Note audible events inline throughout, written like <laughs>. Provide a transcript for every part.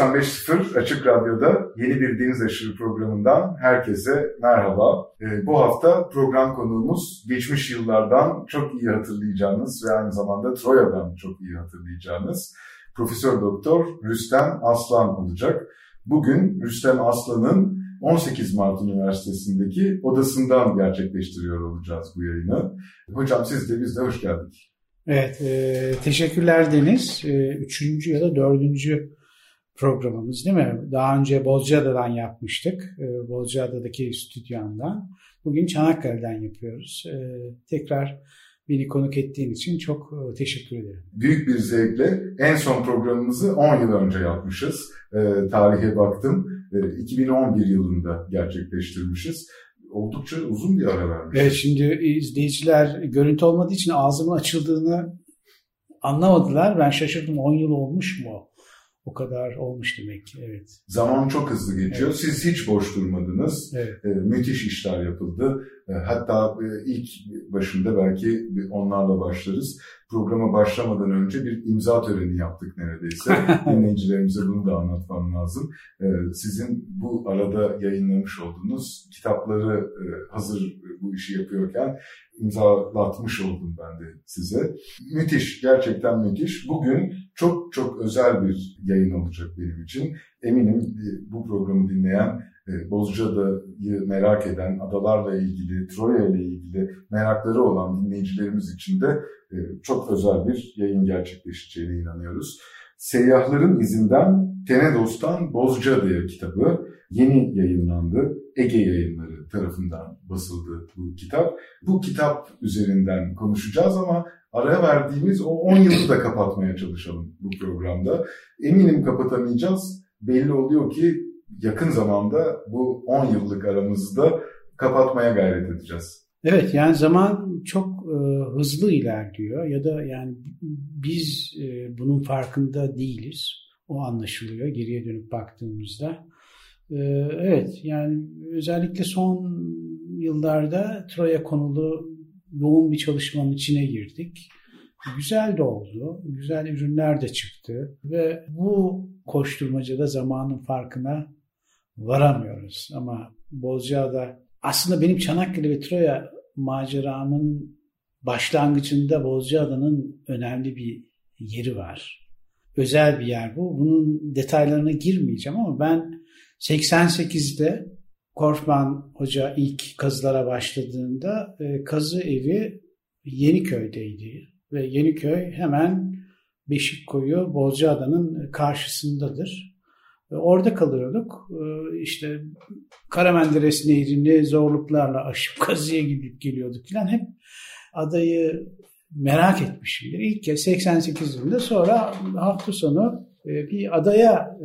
95.0 Açık Radyo'da yeni bir Deniz Aşırı programından herkese merhaba. Ee, bu hafta program konuğumuz geçmiş yıllardan çok iyi hatırlayacağınız ve aynı zamanda Troya'dan çok iyi hatırlayacağınız Profesör Doktor Rüstem Aslan olacak. Bugün Rüstem Aslan'ın 18 Mart Üniversitesi'ndeki odasından gerçekleştiriyor olacağız bu yayını. Hocam siz de biz de hoş geldik. Evet, e, teşekkürler Deniz. E, üçüncü ya da dördüncü programımız değil mi? Daha önce Bozcaada'dan yapmıştık. E, Bozcaada'daki stüdyondan. Bugün Çanakkale'den yapıyoruz. E, tekrar beni konuk ettiğin için çok e, teşekkür ederim. Büyük bir zevkle en son programımızı 10 yıl önce yapmışız. E, tarihe baktım. E, 2011 yılında gerçekleştirmişiz. Oldukça uzun bir ara vermişiz. Evet şimdi izleyiciler görüntü olmadığı için ağzımın açıldığını anlamadılar. Ben şaşırdım 10 yıl olmuş mu? O kadar olmuş demek evet. Zaman çok hızlı geçiyor. Evet. Siz hiç boş durmadınız. Evet. E, müthiş işler yapıldı. E, hatta e, ilk başında belki onlarla başlarız. Programa başlamadan önce bir imza töreni yaptık neredeyse. <laughs> Dinleyicilerimize bunu da anlatmam lazım. E, sizin bu arada yayınlamış olduğunuz kitapları e, hazır bu işi yapıyorken imzalatmış oldum ben de size. Müthiş, gerçekten müthiş. Bugün çok çok özel bir yayın olacak benim için. Eminim e, bu programı dinleyen, Bozcaada'yı merak eden, adalarla ilgili, Troya ile ilgili merakları olan dinleyicilerimiz için de e, çok özel bir yayın gerçekleşeceğine inanıyoruz. Seyyahların izinden Tenedos'tan Bozcaada'ya kitabı yeni yayınlandı. Ege Yayınları tarafından basıldı bu kitap. Bu kitap üzerinden konuşacağız ama araya verdiğimiz o 10 yılı da kapatmaya çalışalım bu programda. Eminim kapatamayacağız. Belli oluyor ki yakın zamanda bu 10 yıllık aramızda kapatmaya gayret edeceğiz. Evet yani zaman çok e, hızlı ilerliyor ya da yani biz e, bunun farkında değiliz. O anlaşılıyor geriye dönüp baktığımızda. E, evet yani özellikle son yıllarda Troya konulu yoğun bir çalışmanın içine girdik. Güzel de oldu. Güzel ürünler de çıktı. Ve bu koşturmacada zamanın farkına varamıyoruz. Ama Bozcaada aslında benim Çanakkale ve Troya maceramın başlangıcında Bozcaada'nın önemli bir yeri var. Özel bir yer bu. Bunun detaylarına girmeyeceğim ama ben 88'de Korfman Hoca ilk kazılara başladığında e, kazı evi Yeniköy'deydi. Ve Yeniköy hemen Beşikkoyu Bozcaada'nın karşısındadır. E, orada kalıyorduk. E, işte Karamenderes Nehri'ni zorluklarla aşıp <laughs> kazıya gidip geliyorduk falan. Hep adayı merak etmişimdir. İlk kez 88 yılında sonra hafta sonu bir adaya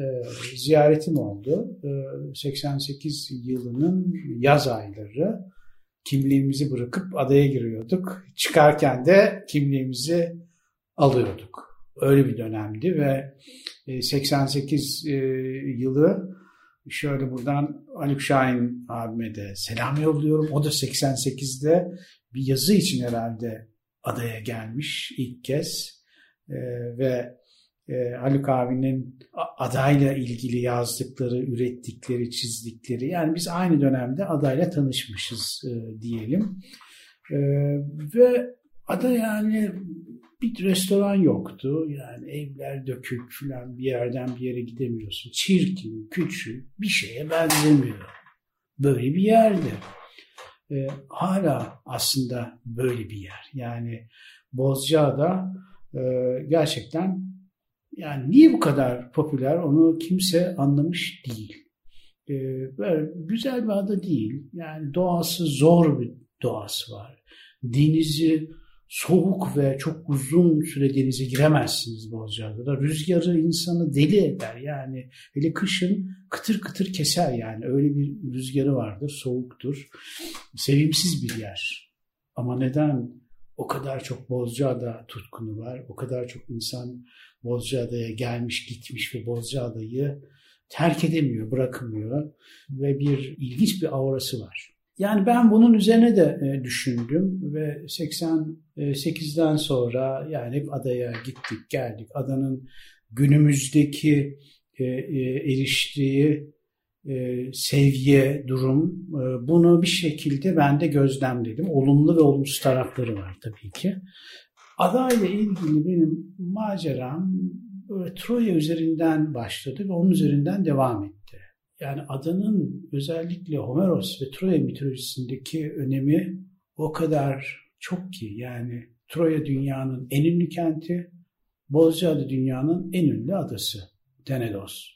ziyaretim oldu. 88 yılının yaz ayları kimliğimizi bırakıp adaya giriyorduk. Çıkarken de kimliğimizi alıyorduk. Öyle bir dönemdi ve 88 yılı şöyle buradan Haluk Şahin abime de selam yolluyorum. O da 88'de bir yazı için herhalde adaya gelmiş ilk kez ve e, Haluk abinin adayla ilgili yazdıkları, ürettikleri, çizdikleri. Yani biz aynı dönemde adayla tanışmışız e, diyelim. E, ve ada yani bir restoran yoktu. Yani evler dökük falan bir yerden bir yere gidemiyorsun. Çirkin, küçük, bir şeye benzemiyor. Böyle bir yerdi. E, hala aslında böyle bir yer. Yani Bozcaada e, gerçekten yani niye bu kadar popüler onu kimse anlamış değil. Ee, böyle güzel bir ada değil. Yani doğası zor bir doğası var. Denizi soğuk ve çok uzun süre denize giremezsiniz Bozcaada'da. Rüzgarı insanı deli eder yani. Hele kışın kıtır kıtır keser yani. Öyle bir rüzgarı vardır, soğuktur. Sevimsiz bir yer. Ama neden o kadar çok Bozcaada tutkunu var, o kadar çok insan Bozcaada'ya gelmiş gitmiş ve Bozcaada'yı terk edemiyor, bırakamıyor ve bir ilginç bir aurası var. Yani ben bunun üzerine de e, düşündüm ve 88'den sonra yani adaya gittik geldik. Adanın günümüzdeki e, e, eriştiği sevgiye durum bunu bir şekilde ben de gözlemledim. Olumlu ve olumsuz tarafları var tabii ki. Ada ile ilgili benim maceram Troya üzerinden başladı ve onun üzerinden devam etti. Yani adanın özellikle Homeros ve Troya mitolojisindeki önemi o kadar çok ki yani Troya dünyanın en ünlü kenti, Bozcaada dünyanın en ünlü adası. Tenedos.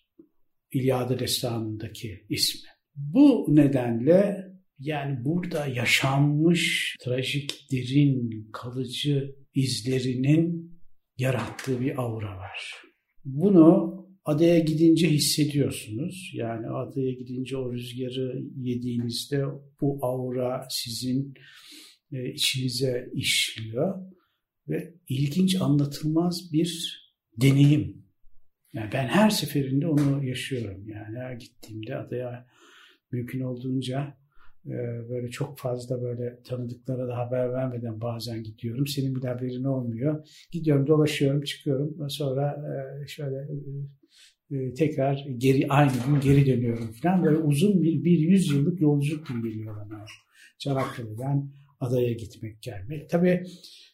İlyada destanındaki ismi. Bu nedenle yani burada yaşanmış trajik, derin, kalıcı izlerinin yarattığı bir aura var. Bunu adaya gidince hissediyorsunuz. Yani adaya gidince o rüzgarı yediğinizde bu aura sizin e, içinize işliyor ve ilginç anlatılmaz bir deneyim. Yani ben her seferinde onu yaşıyorum. Yani her gittiğimde adaya mümkün olduğunca e, böyle çok fazla böyle tanıdıklara da haber vermeden bazen gidiyorum. Senin bir haberin olmuyor. Gidiyorum, dolaşıyorum, çıkıyorum. Sonra e, şöyle e, tekrar geri aynı gün geri dönüyorum falan. Böyle uzun bir, bir yüz yıllık yolculuk gibi geliyor bana. Çanakkale'den adaya gitmek gelmek. Tabii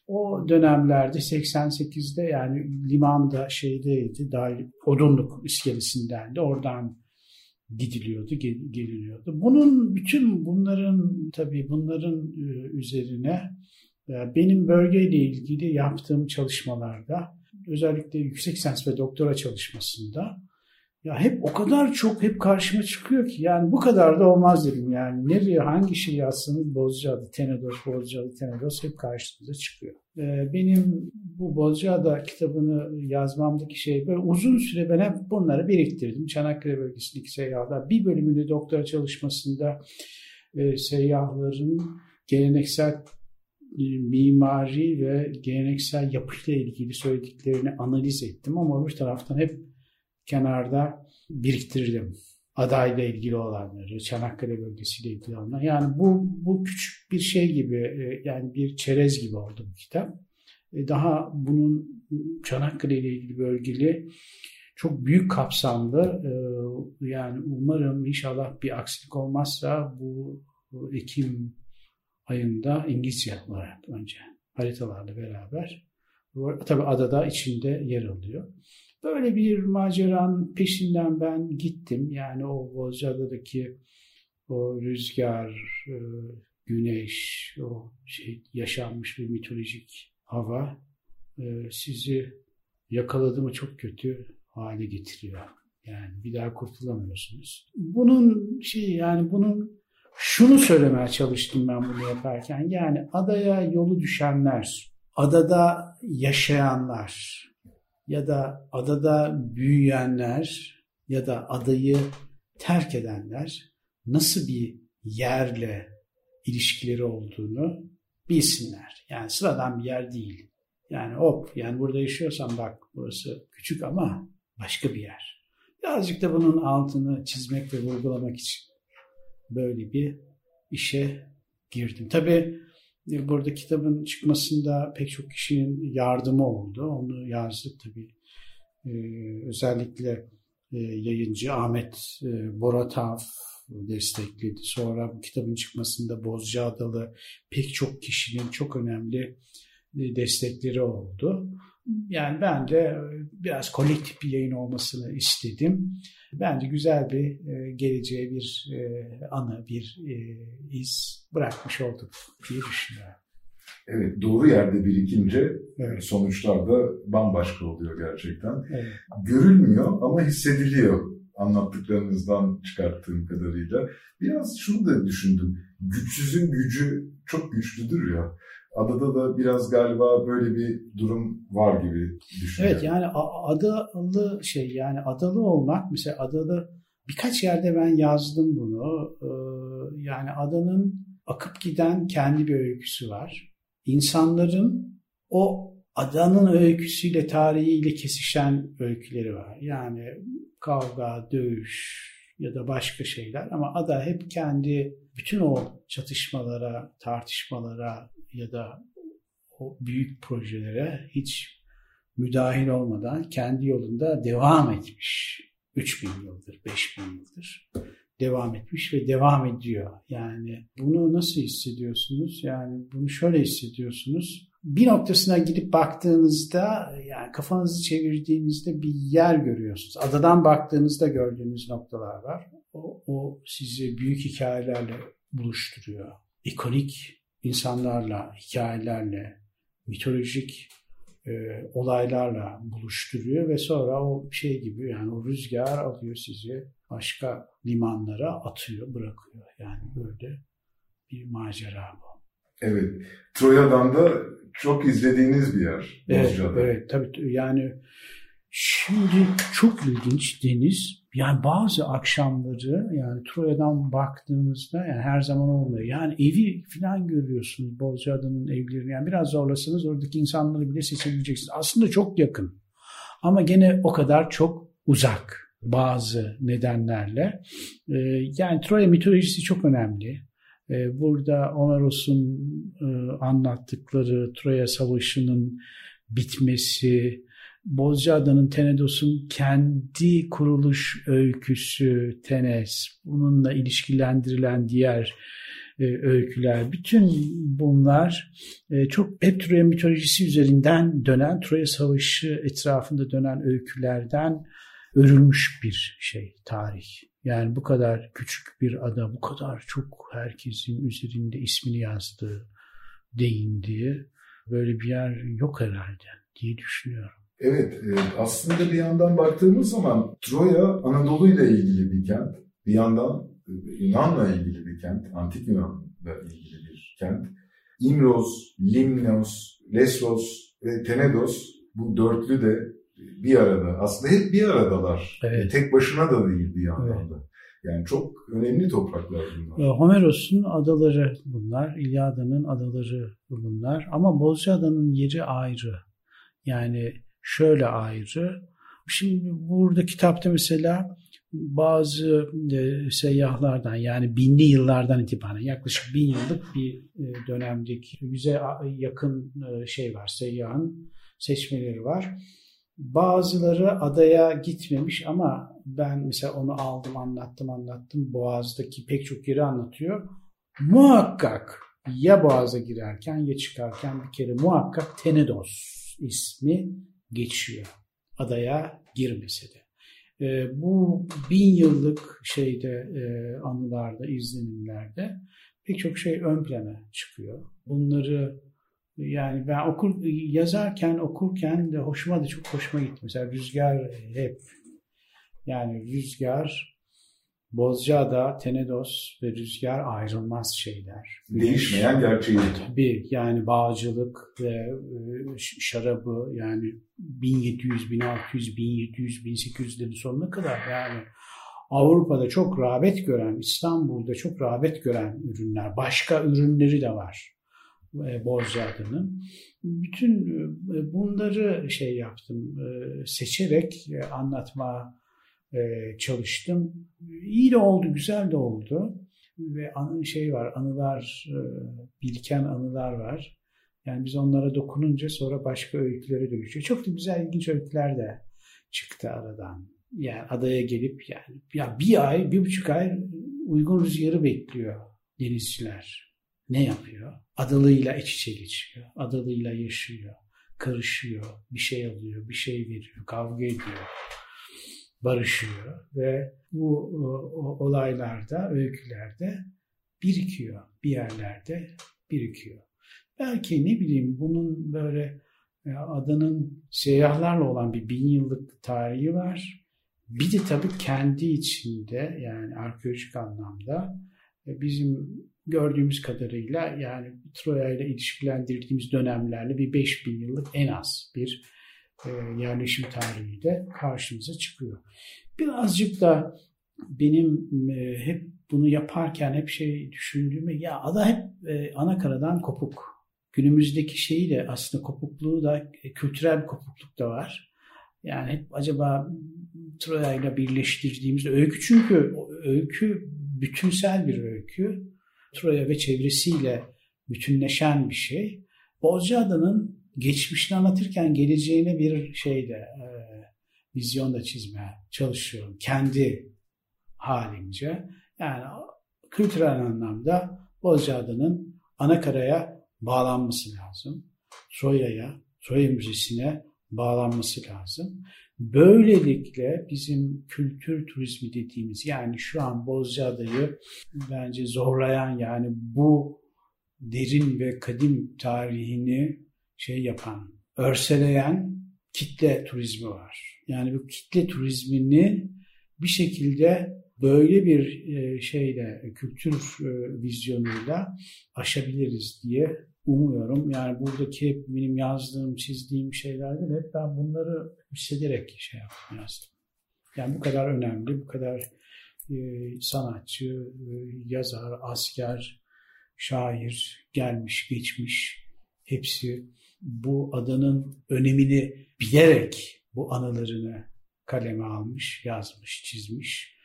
o dönemlerde 88'de yani limanda şeydeydi, dahil Odunluk iskelesinden de oradan gidiliyordu, gel, geliniyordu. Bunun bütün bunların tabii bunların e, üzerine e, benim bölgeyle ilgili yaptığım çalışmalarda özellikle yüksek lisans ve doktora çalışmasında ya hep o kadar çok hep karşıma çıkıyor ki yani bu kadar da olmaz dedim yani. Nereye hangi şey yazsanız Bozcaada, Tenedos, Bozcaada, Tenedos hep karşınıza çıkıyor. Ee, benim bu Bozcaada kitabını yazmamdaki şey böyle uzun süre ben hep bunları biriktirdim. Çanakkale bölgesindeki seyyahlar. Bir bölümünü doktora çalışmasında e, seyyahların geleneksel mimari ve geleneksel yapıyla ilgili söylediklerini analiz ettim ama bir taraftan hep kenarda biriktirdim. Adayla ilgili olanları, Çanakkale bölgesiyle ilgili olanlar. Yani bu, bu küçük bir şey gibi, e, yani bir çerez gibi oldu bu kitap. E, daha bunun Çanakkale ile ilgili bölgeli çok büyük kapsamlı e, yani umarım inşallah bir aksilik olmazsa bu Ekim ayında İngilizce olarak önce haritalarla beraber tabi adada içinde yer alıyor. Böyle bir maceranın peşinden ben gittim. Yani o Bozcaada'daki o rüzgar, e, güneş, o şey yaşanmış bir mitolojik hava e, sizi yakaladı mı çok kötü hale getiriyor. Yani bir daha kurtulamıyorsunuz. Bunun şey yani bunun şunu söylemeye çalıştım ben bunu yaparken. Yani adaya yolu düşenler, adada yaşayanlar, ya da adada büyüyenler ya da adayı terk edenler nasıl bir yerle ilişkileri olduğunu bilsinler. Yani sıradan bir yer değil. Yani hop yani burada yaşıyorsan bak burası küçük ama başka bir yer. Birazcık da bunun altını çizmek ve vurgulamak için böyle bir işe girdim. Tabii e, burada kitabın çıkmasında pek çok kişinin yardımı oldu. Onu yazdık tabii. Ee, özellikle e, yayıncı Ahmet e, Boratav destekledi. Sonra bu kitabın çıkmasında Bozcaadalı pek çok kişinin çok önemli e, destekleri oldu. Yani ben de biraz kolektif bir yayın olmasını istedim. Bence güzel bir e, geleceğe bir e, anı, bir e, iz bırakmış olduk diye düşünüyorum. Evet, doğru yerde birikince evet. sonuçlar da bambaşka oluyor gerçekten. Evet. Görülmüyor ama hissediliyor anlattıklarınızdan çıkarttığım kadarıyla. Biraz şunu da düşündüm. Güçsüzün gücü çok güçlüdür ya. Adada da biraz galiba böyle bir durum var gibi düşünüyorum. Evet yani adalı şey yani adalı olmak mesela adalı birkaç yerde ben yazdım bunu. Ee, yani adanın akıp giden kendi bir öyküsü var. İnsanların o adanın öyküsüyle, tarihiyle kesişen öyküleri var. Yani kavga, dövüş ya da başka şeyler ama ada hep kendi bütün o çatışmalara, tartışmalara ya da o büyük projelere hiç müdahil olmadan kendi yolunda devam etmiş. 3000 yıldır, 5000 yıldır devam etmiş ve devam ediyor. Yani bunu nasıl hissediyorsunuz? Yani bunu şöyle hissediyorsunuz. Bir noktasına gidip baktığınızda yani kafanızı çevirdiğinizde bir yer görüyorsunuz. Adadan baktığınızda gördüğünüz noktalar var. O, o sizi büyük hikayelerle buluşturuyor. İkonik insanlarla, hikayelerle, mitolojik e, olaylarla buluşturuyor ve sonra o şey gibi yani o rüzgar alıyor sizi başka limanlara atıyor, bırakıyor. Yani böyle bir macera bu. Evet. Troya'dan da çok izlediğiniz bir yer. Evet, evet tabii yani şimdi çok ilginç deniz. Yani bazı akşamları yani Troya'dan baktığınızda yani her zaman olmuyor. Yani evi falan görüyorsunuz Bozcaada'nın evlerini. Yani biraz zorlasanız oradaki insanları bile seçebileceksiniz. Aslında çok yakın. Ama gene o kadar çok uzak bazı nedenlerle. Ee, yani Troya mitolojisi çok önemli. Ee, burada Homeros'un e, anlattıkları Troya Savaşı'nın bitmesi, Bozcaada'nın Tenedos'un kendi kuruluş öyküsü Tenes, bununla ilişkilendirilen diğer e, öyküler, bütün bunlar e, çok hep Troya mitolojisi üzerinden dönen, Troya Savaşı etrafında dönen öykülerden örülmüş bir şey tarih. Yani bu kadar küçük bir ada, bu kadar çok herkesin üzerinde ismini yazdığı, değindiği böyle bir yer yok herhalde diye düşünüyorum. Evet, e, aslında bir yandan baktığımız zaman Troya Anadolu ile ilgili bir kent. Bir yandan e, Yunan'la ilgili bir kent, Antik Yunan'la ilgili bir kent. İmroz, Limnos, Lesvos ve Tenedos bu dörtlü de bir arada. Aslında hep bir aradalar. Evet. Tek başına da değil bir yandan da. Yani çok önemli topraklar bunlar. Homeros'un adaları bunlar. İlyada'nın adaları bunlar. Ama Bozcaada'nın yeri ayrı. Yani şöyle ayrı. Şimdi burada kitapta mesela bazı e, seyyahlardan yani binli yıllardan itibaren yaklaşık bin yıllık bir e, dönemdeki bize yakın e, şey var seyyahın seçmeleri var. Bazıları adaya gitmemiş ama ben mesela onu aldım anlattım anlattım Boğaz'daki pek çok yeri anlatıyor. Muhakkak ya Boğaz'a girerken ya çıkarken bir kere muhakkak Tenedos ismi geçiyor adaya girmese de. E, bu bin yıllık şeyde e, anılarda, izlenimlerde pek çok şey ön plana çıkıyor. Bunları yani ben okur yazarken okurken de hoşuma da çok hoşuma gitti. Mesela Rüzgar hep yani Rüzgar Bozcaada, Tenedos ve Rüzgar ayrılmaz şeyler. Değişmeyen gerçeği. Tabii yani bağcılık ve e, şarabı yani 1700, 1600, 1700, 1800'lerin sonuna kadar yani Avrupa'da çok rağbet gören, İstanbul'da çok rağbet gören ürünler. Başka ürünleri de var e, Bozcaada'nın. Bütün e, bunları şey yaptım, seçerek anlatma çalıştım. İyi de oldu, güzel de oldu. Ve anı şey var, anılar, biriken anılar var. Yani biz onlara dokununca sonra başka öykülere dönüşüyor. Çok da güzel, ilginç öyküler de çıktı aradan. Yani adaya gelip yani ya bir ay, bir buçuk ay uygun rüzgarı bekliyor denizciler. Ne yapıyor? Adalıyla iç içe geçiyor. Adalıyla yaşıyor. Karışıyor. Bir şey alıyor, bir şey veriyor. Kavga ediyor. Barışıyor. Ve bu o, olaylarda, öykülerde birikiyor. Bir yerlerde birikiyor. Belki ne bileyim bunun böyle e, adanın seyyahlarla olan bir bin yıllık tarihi var. Bir de tabii kendi içinde yani arkeolojik anlamda e, bizim gördüğümüz kadarıyla yani Troya ile ilişkilendirdiğimiz dönemlerle bir 5000 yıllık en az bir e, yerleşim tarihi de karşımıza çıkıyor. Birazcık da benim e, hep bunu yaparken hep şey düşündüğümü ya ada hep e, ana karadan kopuk. Günümüzdeki şeyi de aslında kopukluğu da e, kültürel bir kopukluk da var. Yani hep acaba Troya ile birleştirdiğimizde öykü çünkü öykü bütünsel bir öykü. Troya ve çevresiyle bütünleşen bir şey. Bozcaada'nın geçmişini anlatırken geleceğine bir şeyde e, vizyon da çizmeye çalışıyorum. Kendi halimce. Yani kültürel anlamda Bozcaada'nın Anakara'ya bağlanması lazım. Troya'ya, Troya Müzesi'ne bağlanması lazım. Böylelikle bizim kültür turizmi dediğimiz yani şu an Bozcaada'yı bence zorlayan yani bu derin ve kadim tarihini şey yapan, örseleyen kitle turizmi var. Yani bu kitle turizmini bir şekilde böyle bir e, şeyle, kültür e, vizyonuyla aşabiliriz diye umuyorum. Yani buradaki benim yazdığım, çizdiğim şeylerde hep ben bunları hissederek şey yaptım, yazdım. Yani bu kadar önemli, bu kadar e, sanatçı, yazar, asker, şair gelmiş, geçmiş hepsi bu adanın önemini bilerek bu anılarını kaleme almış, yazmış, çizmiş.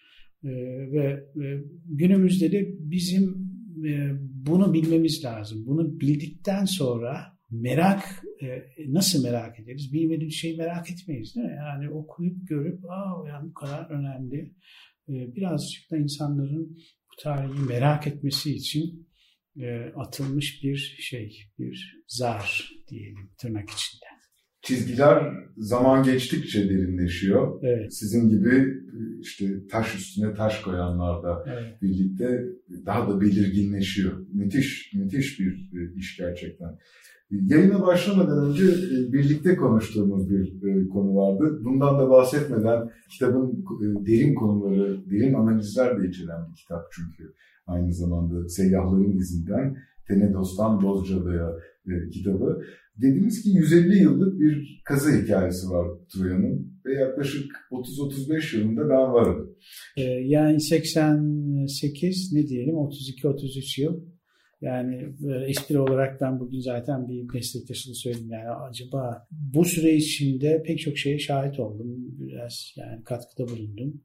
E, ve e, günümüzde de bizim e, bunu bilmemiz lazım. Bunu bildikten sonra merak e, nasıl merak ederiz? Bilmediğimiz şeyi merak etmeyiz değil mi? Yani okuyup görüp aa yani bu kadar önemli. E, birazcık da insanların bu tarihi merak etmesi için atılmış bir şey, bir zar diyelim tırnak içinde. Çizgiler zaman geçtikçe derinleşiyor. Evet. Sizin gibi işte taş üstüne taş koyanlarla evet. birlikte daha da belirginleşiyor. Müthiş, müthiş bir e, iş gerçekten. Yayına başlamadan önce e, birlikte konuştuğumuz bir e, konu vardı. Bundan da bahsetmeden kitabın derin konuları, derin analizler de içeren bir kitap çünkü. Aynı zamanda Seyyahların izinden Tenedos'tan Bozcaada'ya kitabı. Dediniz ki 150 yıllık bir kazı hikayesi var Troya'nın ve yaklaşık 30-35 yılında ben varım. Yani 88 ne diyelim 32-33 yıl. Yani böyle espri olarak ben bugün zaten bir meslektaşını söyledim. Yani acaba bu süre içinde pek çok şeye şahit oldum. Biraz yani katkıda bulundum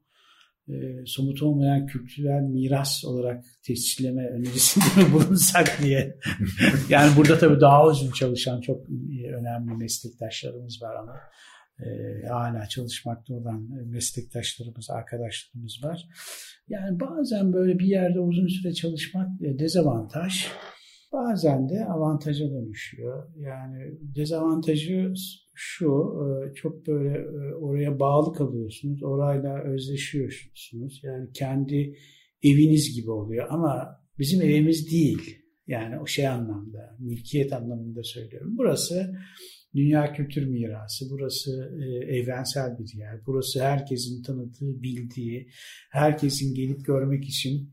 e, somut olmayan kültürel miras olarak tescilleme önerisinde <laughs> bulunsak diye. yani burada tabii daha uzun çalışan çok önemli meslektaşlarımız var ama e, hala çalışmakta olan meslektaşlarımız, arkadaşlarımız var. Yani bazen böyle bir yerde uzun süre çalışmak dezavantaj. Bazen de avantaja dönüşüyor. Yani dezavantajı şu, e, çok böyle e, oraya bağlı kalıyorsunuz, orayla özleşiyorsunuz. Yani kendi eviniz gibi oluyor ama bizim evimiz değil. Yani o şey anlamda, mülkiyet anlamında söylüyorum. Burası dünya kültür mirası, burası e, evrensel bir yer. Burası herkesin tanıdığı, bildiği, herkesin gelip görmek için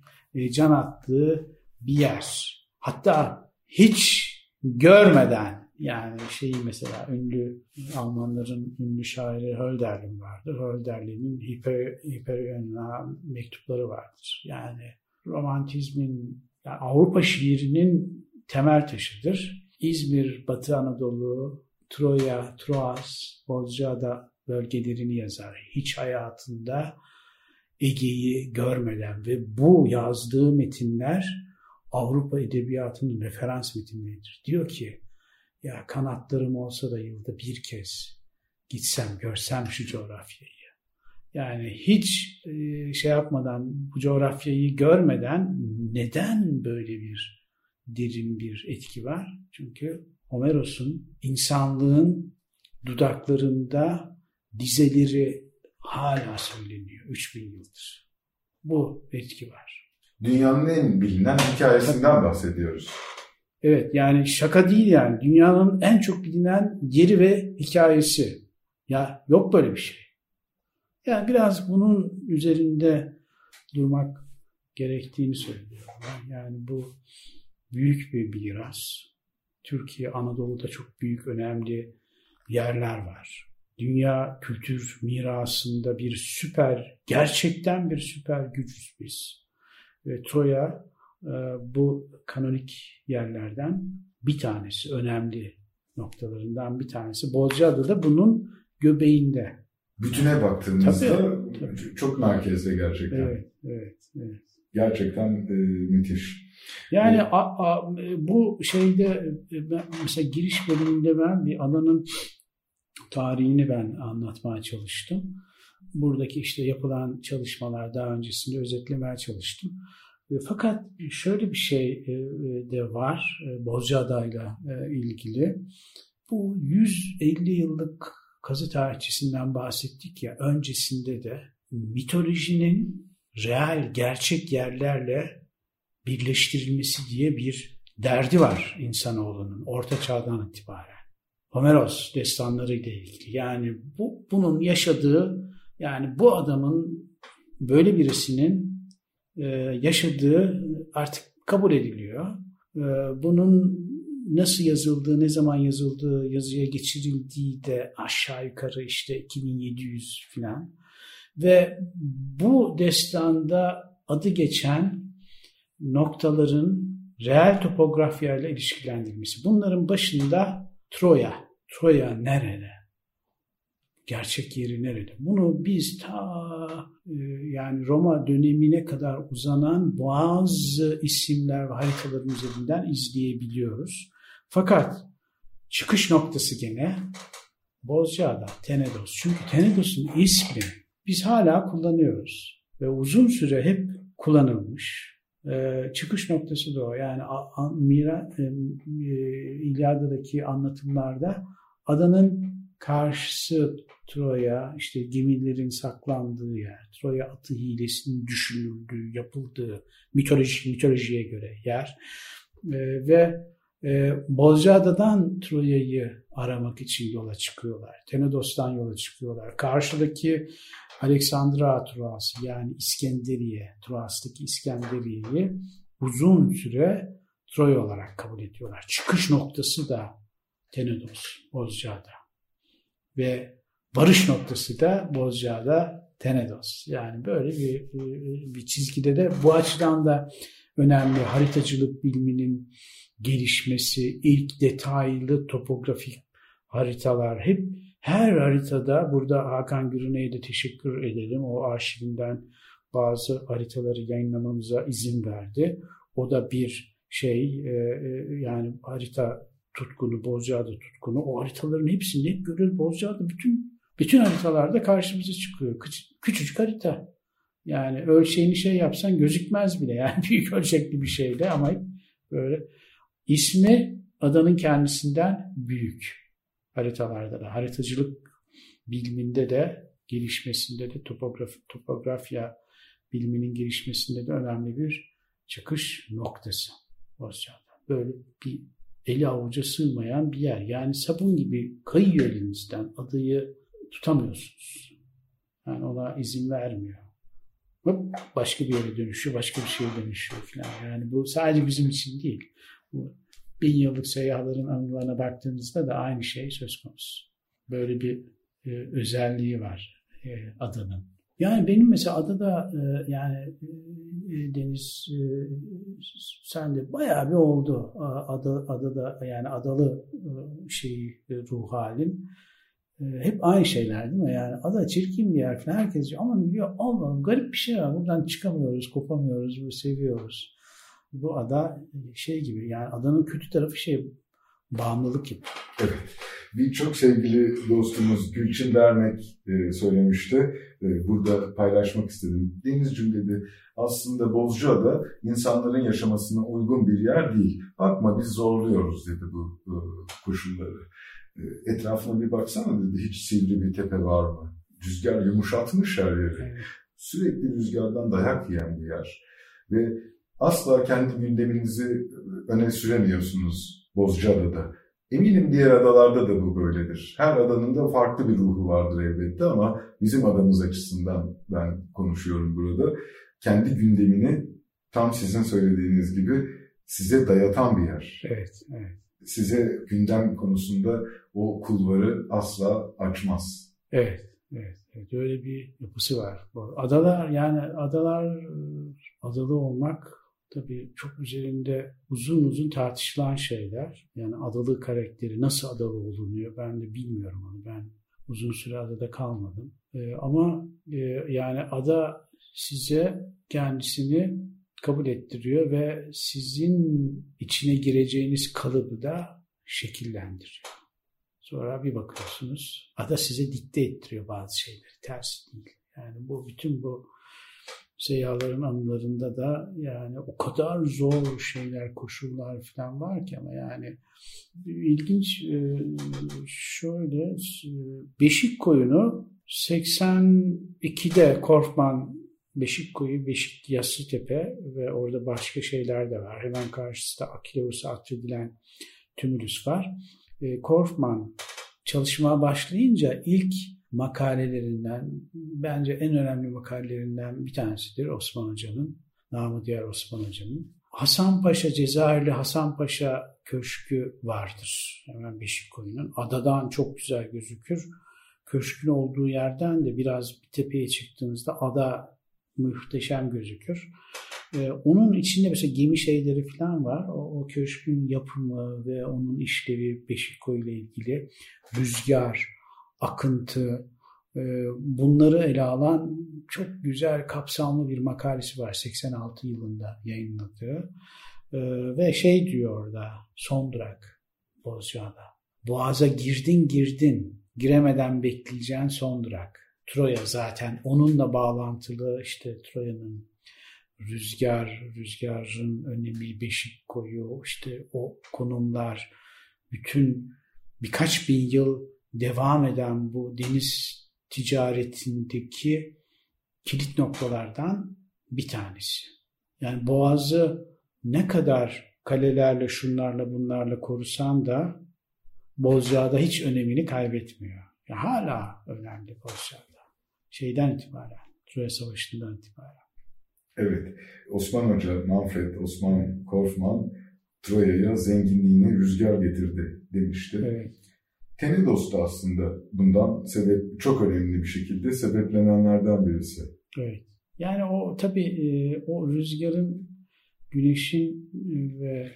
can attığı bir yer. Hatta hiç görmeden yani şeyi mesela ünlü Almanların ünlü şairi Hölderlin vardır. Hölderlin'in Hiper, Hiperion'a mektupları vardır. Yani romantizmin yani Avrupa şiirinin temel taşıdır. İzmir, Batı Anadolu, Troya, Troas, Bozcaada bölgelerini yazar. Hiç hayatında Ege'yi görmeden ve bu yazdığı metinler Avrupa Edebiyatı'nın referans metinleridir. Diyor ki ya kanatlarım olsa da yılda bir kez gitsem görsem şu coğrafyayı. Yani hiç e, şey yapmadan bu coğrafyayı görmeden neden böyle bir derin bir etki var? Çünkü Homeros'un insanlığın dudaklarında dizeleri hala söyleniyor 3000 yıldır. Bu etki var dünyanın en bilinen hikayesinden bahsediyoruz. Evet yani şaka değil yani. Dünyanın en çok bilinen yeri ve hikayesi. Ya yok böyle bir şey. Yani biraz bunun üzerinde durmak gerektiğini söylüyorlar. Yani bu büyük bir miras. Türkiye, Anadolu'da çok büyük, önemli yerler var. Dünya kültür mirasında bir süper, gerçekten bir süper gücüz biz. Ve Troya e, bu kanonik yerlerden bir tanesi, önemli noktalarından bir tanesi. Bozcaada da bunun göbeğinde. Bütüne baktığımızda tabii, tabii. çok merkezde gerçekten. Evet, evet, evet. Gerçekten e, müthiş. Yani evet. a, a, bu şeyde ben, mesela giriş bölümünde ben bir alanın tarihini ben anlatmaya çalıştım. Buradaki işte yapılan çalışmalar daha öncesinde özetlemeye çalıştım. E, fakat şöyle bir şey e, de var Bozcaada'yla ilgili. Bu 150 yıllık kazı tarihçisinden bahsettik ya öncesinde de mitolojinin reel, gerçek yerlerle birleştirilmesi diye bir derdi var insanoğlunun orta çağdan itibaren. Homeros destanları ile ilgili. Yani bu bunun yaşadığı yani bu adamın böyle birisinin e, yaşadığı artık kabul ediliyor. E, bunun nasıl yazıldığı, ne zaman yazıldığı, yazıya geçirildiği de aşağı yukarı işte 2700 falan. Ve bu destanda adı geçen noktaların reel topografyayla ilişkilendirilmesi. Bunların başında Troya. Troya nerede? Gerçek yeri nerede? Bunu biz ta e, yani Roma dönemine kadar uzanan bazı isimler ve haritaların üzerinden izleyebiliyoruz. Fakat çıkış noktası gene Bozcaada, Tenedos. Çünkü Tenedos'un ismi biz hala kullanıyoruz. Ve uzun süre hep kullanılmış. Ee, çıkış noktası da o. Yani Mira, e, e, İlyada'daki anlatımlarda adanın karşısı Troya, işte gemilerin saklandığı yer, Troya atı hilesinin düşünüldüğü, yapıldığı mitoloji, mitolojiye göre yer. E, ve e, Bozcaada'dan Troya'yı aramak için yola çıkıyorlar. Tenedos'tan yola çıkıyorlar. Karşıdaki Aleksandra Troası yani İskenderiye, Troas'taki İskenderiye'yi uzun süre Troya olarak kabul ediyorlar. Çıkış noktası da Tenedos, Bozcaada. Ve varış noktası da Bozcaada, Tenedos. Yani böyle bir, bir çizgide de bu açıdan da önemli haritacılık biliminin gelişmesi, ilk detaylı topografik haritalar hep her haritada burada Hakan Gürüne'ye de teşekkür edelim. O arşivinden bazı haritaları yayınlamamıza izin verdi. O da bir şey e, e, yani harita tutkunu, Bozcaada tutkunu. O haritaların hepsini hep görüyoruz. Bozcaada bütün bütün haritalarda karşımıza çıkıyor. Küçük, küçücük harita. Yani ölçeğini şey yapsan gözükmez bile. <laughs> Yani büyük ölçekli bir şeyde ama böyle ismi adanın kendisinden büyük haritalarda da. Haritacılık biliminde de gelişmesinde de topografi, topografya biliminin gelişmesinde de önemli bir çıkış noktası Bozcaada. Böyle bir eli avuca sığmayan bir yer. Yani sabun gibi kayıyor elinizden adayı tutamıyorsunuz. Yani ona izin vermiyor. Hop, başka bir yere dönüşüyor, başka bir şeye dönüşüyor falan. Yani bu sadece bizim için değil. Bu bin yıllık seyyahların anılarına baktığımızda da aynı şey söz konusu. Böyle bir e, özelliği var e, adanın. Yani benim mesela adada e, yani e, Deniz e, sen de bayağı bir oldu ada, adada yani adalı e, şeyi e, ruh halim. E, hep aynı şeyler değil mi? Yani ada çirkin bir yer falan. Herkes diyor ama diyor Allah garip bir şey var. Buradan çıkamıyoruz, kopamıyoruz, seviyoruz bu ada şey gibi yani adanın kötü tarafı şey bağımlılık gibi. Evet. Bir çok sevgili dostumuz Gülçin Dermek e, söylemişti. E, burada paylaşmak istedim. Deniz cümlede aslında Bozcaada insanların yaşamasına uygun bir yer değil. Bakma biz zorluyoruz dedi bu, bu koşulları. E, etrafına bir baksana dedi hiç sivri bir tepe var mı? Rüzgar yumuşatmış her yeri. Evet. Sürekli rüzgardan dayak yiyen bir yer. Ve asla kendi gündeminizi öne süremiyorsunuz Bozcaada'da. Eminim diğer adalarda da bu böyledir. Her adanın da farklı bir ruhu vardır elbette ama bizim adamız açısından ben konuşuyorum burada. Kendi gündemini tam sizin söylediğiniz gibi size dayatan bir yer. Evet, evet. Size gündem konusunda o kulvarı asla açmaz. Evet, evet. evet. Öyle bir yapısı var. Adalar yani adalar adalı olmak tabii çok üzerinde uzun uzun tartışılan şeyler. Yani adalı karakteri nasıl adalı olunuyor ben de bilmiyorum onu. Ben uzun süre adada kalmadım. Ee, ama e, yani ada size kendisini kabul ettiriyor ve sizin içine gireceğiniz kalıbı da şekillendiriyor. Sonra bir bakıyorsunuz ada size dikte ettiriyor bazı şeyleri. Tersi değil. Yani bu bütün bu seyyahların anılarında da yani o kadar zor şeyler, koşullar falan var ki ama yani ilginç e, şöyle e, Beşik koyunu 82'de Korfman Beşik koyu, Beşik Yassıtepe ve orada başka şeyler de var. Hemen karşısında Akileus'a atfedilen Tümülüs var. E, Korfman çalışmaya başlayınca ilk makalelerinden, bence en önemli makalelerinden bir tanesidir Osman Hoca'nın, namı diğer Osman Hoca'nın. Hasan Paşa, Cezayirli Hasan Paşa Köşkü vardır. Hemen Beşikkoyu'nun. Adadan çok güzel gözükür. Köşkün olduğu yerden de biraz bir tepeye çıktığınızda ada muhteşem gözükür. Ee, onun içinde mesela gemi şeyleri falan var. O, o köşkün yapımı ve onun işlevi Beşikkoyu ile ilgili rüzgar, akıntı, e, bunları ele alan çok güzel kapsamlı bir makalesi var 86 yılında yayınladığı. E, ve şey diyor orada son durak Bozcaada. Boğaza girdin girdin giremeden bekleyeceğin son durak. Troya zaten onunla bağlantılı işte Troya'nın rüzgar, rüzgarın önemi, beşik koyu, işte o konumlar, bütün birkaç bin yıl devam eden bu deniz ticaretindeki kilit noktalardan bir tanesi. Yani Boğaz'ı ne kadar kalelerle, şunlarla, bunlarla korusan da Bozcaada hiç önemini kaybetmiyor. Yani hala önemli Bozcaada. Şeyden itibaren, Troya Savaşı'ndan itibaren. Evet, Osman Hoca, Manfred, Osman Korfman Troya'ya zenginliğini rüzgar getirdi demişti. Evet. Tenedos da aslında bundan sebep çok önemli bir şekilde sebeplenenlerden birisi. Evet. Yani o tabii e, o rüzgarın, güneşin e, ve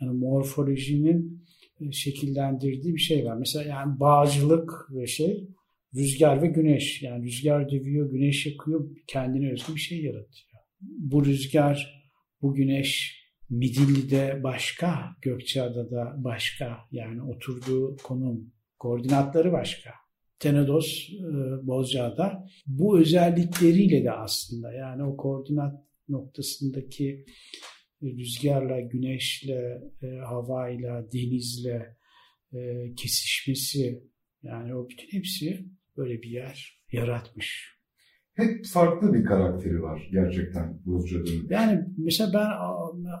yani morfolojinin e, şekillendirdiği bir şey var. Mesela yani bağcılık ve şey rüzgar ve güneş. Yani rüzgar dövüyor, güneş yakıyor, kendine özgü bir şey yaratıyor. Bu rüzgar, bu güneş Midilli'de başka, Gökçeada'da başka. Yani oturduğu konum, koordinatları başka. Tenedos e, Bozcaada bu özellikleriyle de aslında yani o koordinat noktasındaki rüzgarla, güneşle, e, havayla, denizle e, kesişmesi yani o bütün hepsi böyle bir yer yaratmış. Hep farklı bir karakteri var gerçekten Bozcaada'nın. Yani mesela ben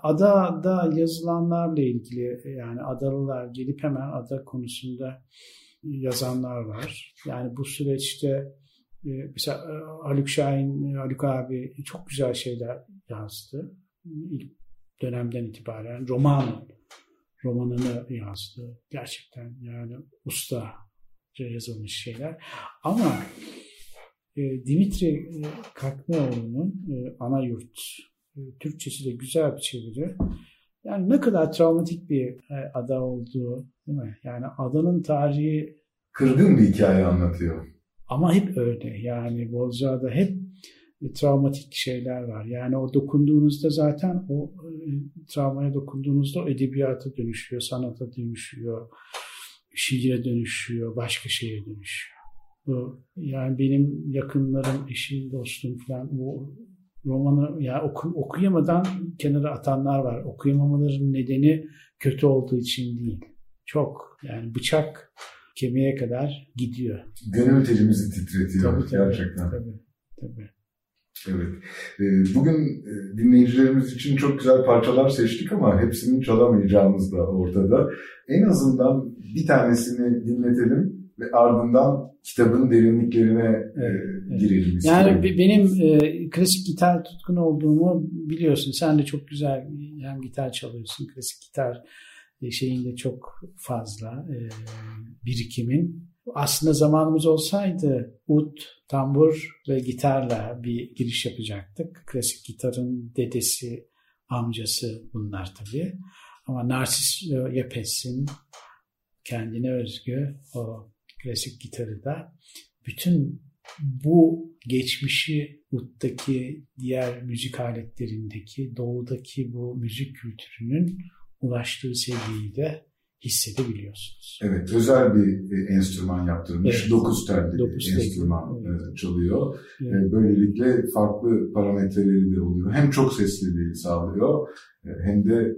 adada yazılanlarla ilgili yani adalılar gelip hemen ada konusunda yazanlar var. Yani bu süreçte e, mesela e, Haluk Şahin, Haluk abi çok güzel şeyler yazdı. İlk dönemden itibaren roman romanını yazdı. Gerçekten yani usta yazılmış şeyler. Ama e, Dimitri Kakmeoğlu'nun ana yurt Türkçesi de güzel bir çeviri. Yani ne kadar travmatik bir ada olduğu değil mi? Yani adanın tarihi kırgın bir hikaye anlatıyor. Ama hep öyle. Yani Bozcaada hep travmatik şeyler var. Yani o dokunduğunuzda zaten o travmaya dokunduğunuzda o edebiyata dönüşüyor, sanata dönüşüyor, şiire dönüşüyor, başka şeye dönüşüyor. Bu, yani benim yakınlarım, eşim, dostum falan bu romanı ya oku, okuyamadan kenara atanlar var. Okuyamamaların nedeni kötü olduğu için değil. Çok yani bıçak kemiğe kadar gidiyor. Gönül telimizi titretiyor tabii, tabii, gerçekten. Tabii, tabii. Evet. Ee, bugün e, dinleyicilerimiz için çok güzel parçalar seçtik ama hepsini çalamayacağımız da ortada. En azından bir tanesini dinletelim ve ardından kitabın derinliklerine evet, e, girelim istiyorum. Yani benim e, klasik gitar tutkun olduğumu biliyorsun. Sen de çok güzel hem gitar çalıyorsun. Klasik gitar e, şeyinde çok fazla e, birikimin. Aslında zamanımız olsaydı ud, tambur ve gitarla bir giriş yapacaktık. Klasik gitarın dedesi, amcası bunlar tabii. Ama Narsis Yepes'in kendine özgü o klasik gitarı da. Bütün bu geçmişi Ud'daki diğer müzik aletlerindeki doğudaki bu müzik kültürünün ulaştığı seviyeyi de hissedebiliyorsunuz. Evet, özel bir e, enstrüman yaptırmış. Evet. Dokuz telli bir enstrüman evet. E, çalıyor. Evet. E, böylelikle farklı parametreleri de oluyor. Hem çok sesliliği sağlıyor hem de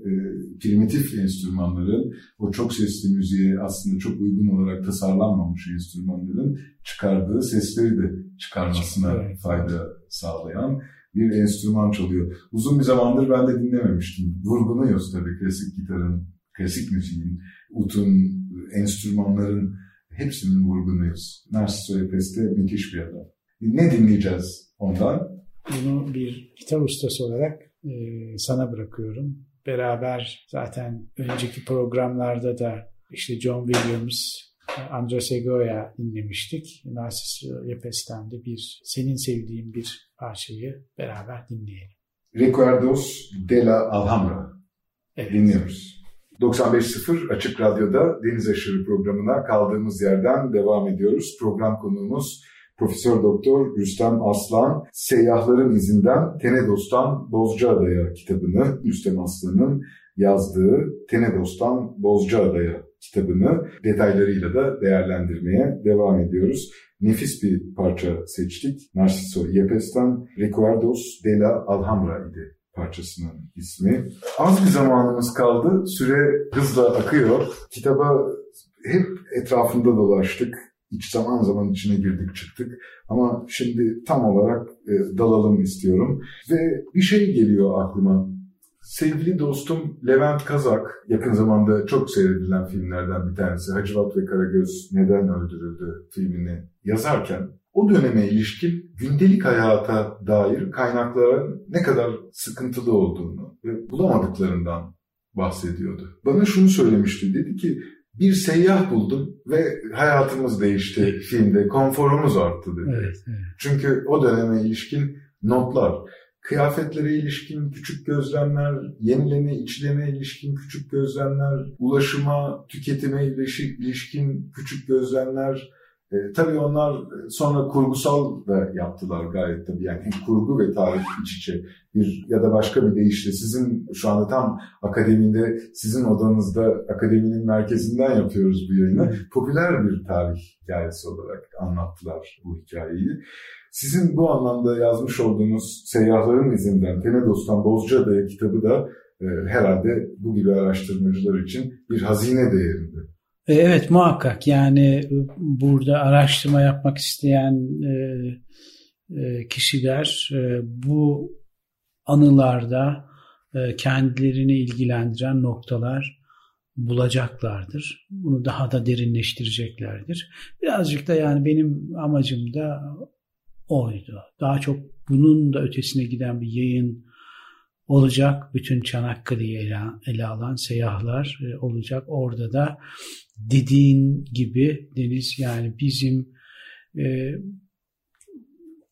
primitif enstrümanların o çok sesli müziğe aslında çok uygun olarak tasarlanmamış enstrümanların çıkardığı sesleri de çıkarmasına evet. fayda sağlayan bir enstrüman çalıyor. Uzun bir zamandır ben de dinlememiştim. Vurgunuyoruz tabii klasik gitarın klasik müziğin, utun, enstrümanların hepsinin vurgunuyuz. Narciso Epes de müthiş bir adam. Ne dinleyeceğiz ondan? Bunu bir gitar ustası olarak e, sana bırakıyorum. Beraber zaten önceki programlarda da işte John Williams, Andres Egoya dinlemiştik. Narciso Epes'ten de bir senin sevdiğin bir parçayı beraber dinleyelim. Recuerdos de la Alhambra. Evet. Dinliyoruz. 95.0 Açık Radyo'da Deniz Aşırı programına kaldığımız yerden devam ediyoruz. Program konuğumuz Profesör Doktor Rüstem Aslan, Seyyahların İzinden Tenedos'tan Bozcaada'ya kitabını, Rüstem Aslan'ın yazdığı Tenedos'tan Bozcaada'ya kitabını detaylarıyla da değerlendirmeye devam ediyoruz. Nefis bir parça seçtik. Narciso Yepes'ten Recuerdos de la Alhambra idi parçasının ismi. Az bir zamanımız kaldı. Süre hızla akıyor. Kitaba hep etrafında dolaştık. İç zaman zaman içine girdik çıktık. Ama şimdi tam olarak e, dalalım istiyorum. Ve bir şey geliyor aklıma. Sevgili dostum Levent Kazak, yakın zamanda çok seyredilen filmlerden bir tanesi Hacivat ve Karagöz Neden Öldürüldü filmini yazarken o döneme ilişkin gündelik hayata dair kaynakların ne kadar sıkıntılı olduğunu ve bulamadıklarından bahsediyordu. Bana şunu söylemişti, dedi ki bir seyyah buldum ve hayatımız değişti evet. filmde, konforumuz arttı dedi. Evet, evet. Çünkü o döneme ilişkin notlar, kıyafetlere ilişkin küçük gözlemler, yenilene içlene ilişkin küçük gözlemler, ulaşıma, tüketime ilişkin küçük gözlemler, e, tabii onlar e, sonra kurgusal da yaptılar gayet tabii. Yani hem kurgu ve tarih iç içe bir ya da başka bir deyişle sizin şu anda tam akademide sizin odanızda akademinin merkezinden yapıyoruz bu yayını. Popüler bir tarih hikayesi olarak anlattılar bu hikayeyi. Sizin bu anlamda yazmış olduğunuz Seyyahların İzinden Tenedos'tan Bozcaada'ya kitabı da e, herhalde bu gibi araştırmacılar için bir hazine değerinde. E, evet muhakkak yani e, burada araştırma yapmak isteyen e, kişiler bu anılarda kendilerini ilgilendiren noktalar bulacaklardır. Bunu daha da derinleştireceklerdir. Birazcık da yani benim amacım da oydu. Daha çok bunun da ötesine giden bir yayın olacak. Bütün Çanakkale'yi ele, ele alan seyyahlar e, olacak. Orada da dediğin gibi Deniz yani bizim e,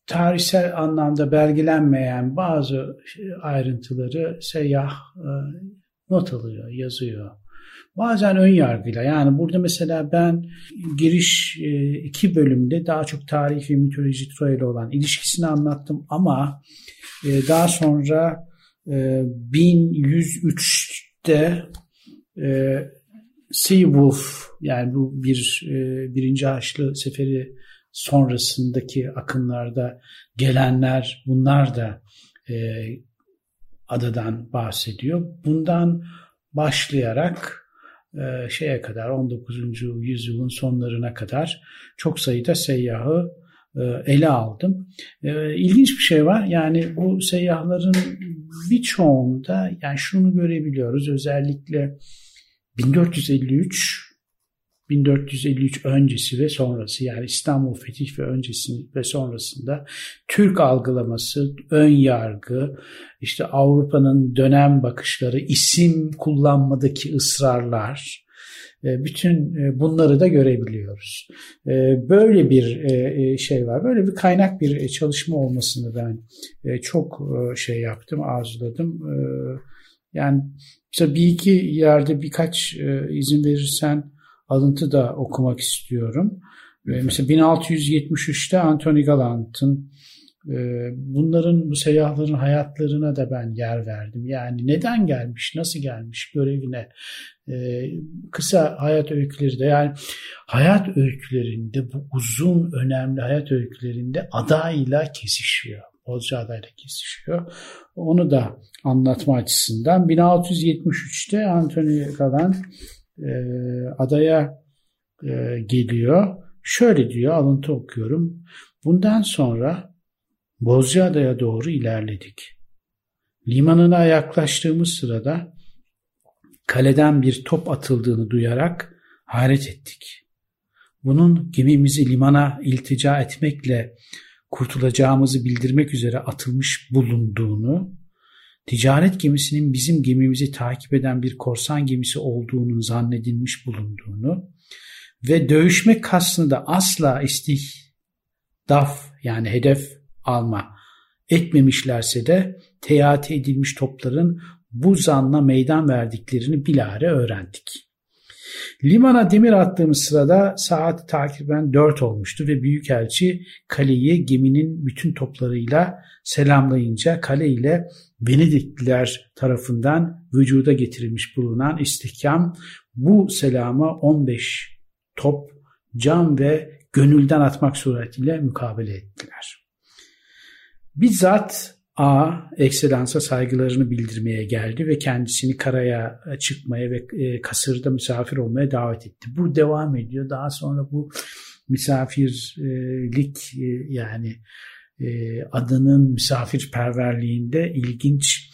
tarihsel anlamda belgelenmeyen bazı ayrıntıları seyyah e, not alıyor, yazıyor. Bazen ön yargıyla yani burada mesela ben giriş e, iki bölümde daha çok tarih ve mitoloji Troya olan ilişkisini anlattım ama e, daha sonra e, 1103'te e, Seawolf yani bu bir e, birinci Haçlı Seferi sonrasındaki akımlarda gelenler bunlar da e, adadan bahsediyor. Bundan başlayarak e, şeye kadar 19. yüzyılın sonlarına kadar çok sayıda seyyahı ele aldım. E, ilginç bir şey var. Yani bu seyyahların birçoğunda yani şunu görebiliyoruz. Özellikle 1453 1453 öncesi ve sonrası yani İstanbul Fetih ve öncesi ve sonrasında Türk algılaması, ön yargı, işte Avrupa'nın dönem bakışları, isim kullanmadaki ısrarlar, e, bütün e, bunları da görebiliyoruz. E, böyle bir şey var. Böyle bir kaynak bir çalışma olmasını ben çok şey yaptım, arzuladım. Yani mesela bir iki yerde birkaç izin verirsen alıntı da okumak istiyorum. Mesela 1673'te Anthony Gallant'ın bunların bu seyyahların hayatlarına da ben yer verdim. Yani neden gelmiş, nasıl gelmiş görevine kısa hayat öyküleri de yani hayat öykülerinde bu uzun önemli hayat öykülerinde adayla kesişiyor. Bozcaada'yla kesişiyor. Onu da anlatma açısından 1673'te Anthony Galland e, adaya e, geliyor. Şöyle diyor alıntı okuyorum. Bundan sonra Bozcaada'ya doğru ilerledik. Limanına yaklaştığımız sırada kaleden bir top atıldığını duyarak hayret ettik. Bunun gemimizi limana iltica etmekle kurtulacağımızı bildirmek üzere atılmış bulunduğunu, ticaret gemisinin bizim gemimizi takip eden bir korsan gemisi olduğunun zannedilmiş bulunduğunu ve dövüşme kastını da asla istihdaf yani hedef alma etmemişlerse de teati edilmiş topların bu zanla meydan verdiklerini bilare öğrendik. Limana demir attığımız sırada saat takiben dört olmuştu ve Büyükelçi kaleyi geminin bütün toplarıyla selamlayınca kale ile Venedikliler tarafından vücuda getirilmiş bulunan istihkam bu selama 15 top can ve gönülden atmak suretiyle mukabele ettiler. Bizzat A. Ekselansa saygılarını bildirmeye geldi ve kendisini karaya çıkmaya ve e, kasırda misafir olmaya davet etti. Bu devam ediyor. Daha sonra bu misafirlik e, yani e, adının misafirperverliğinde ilginç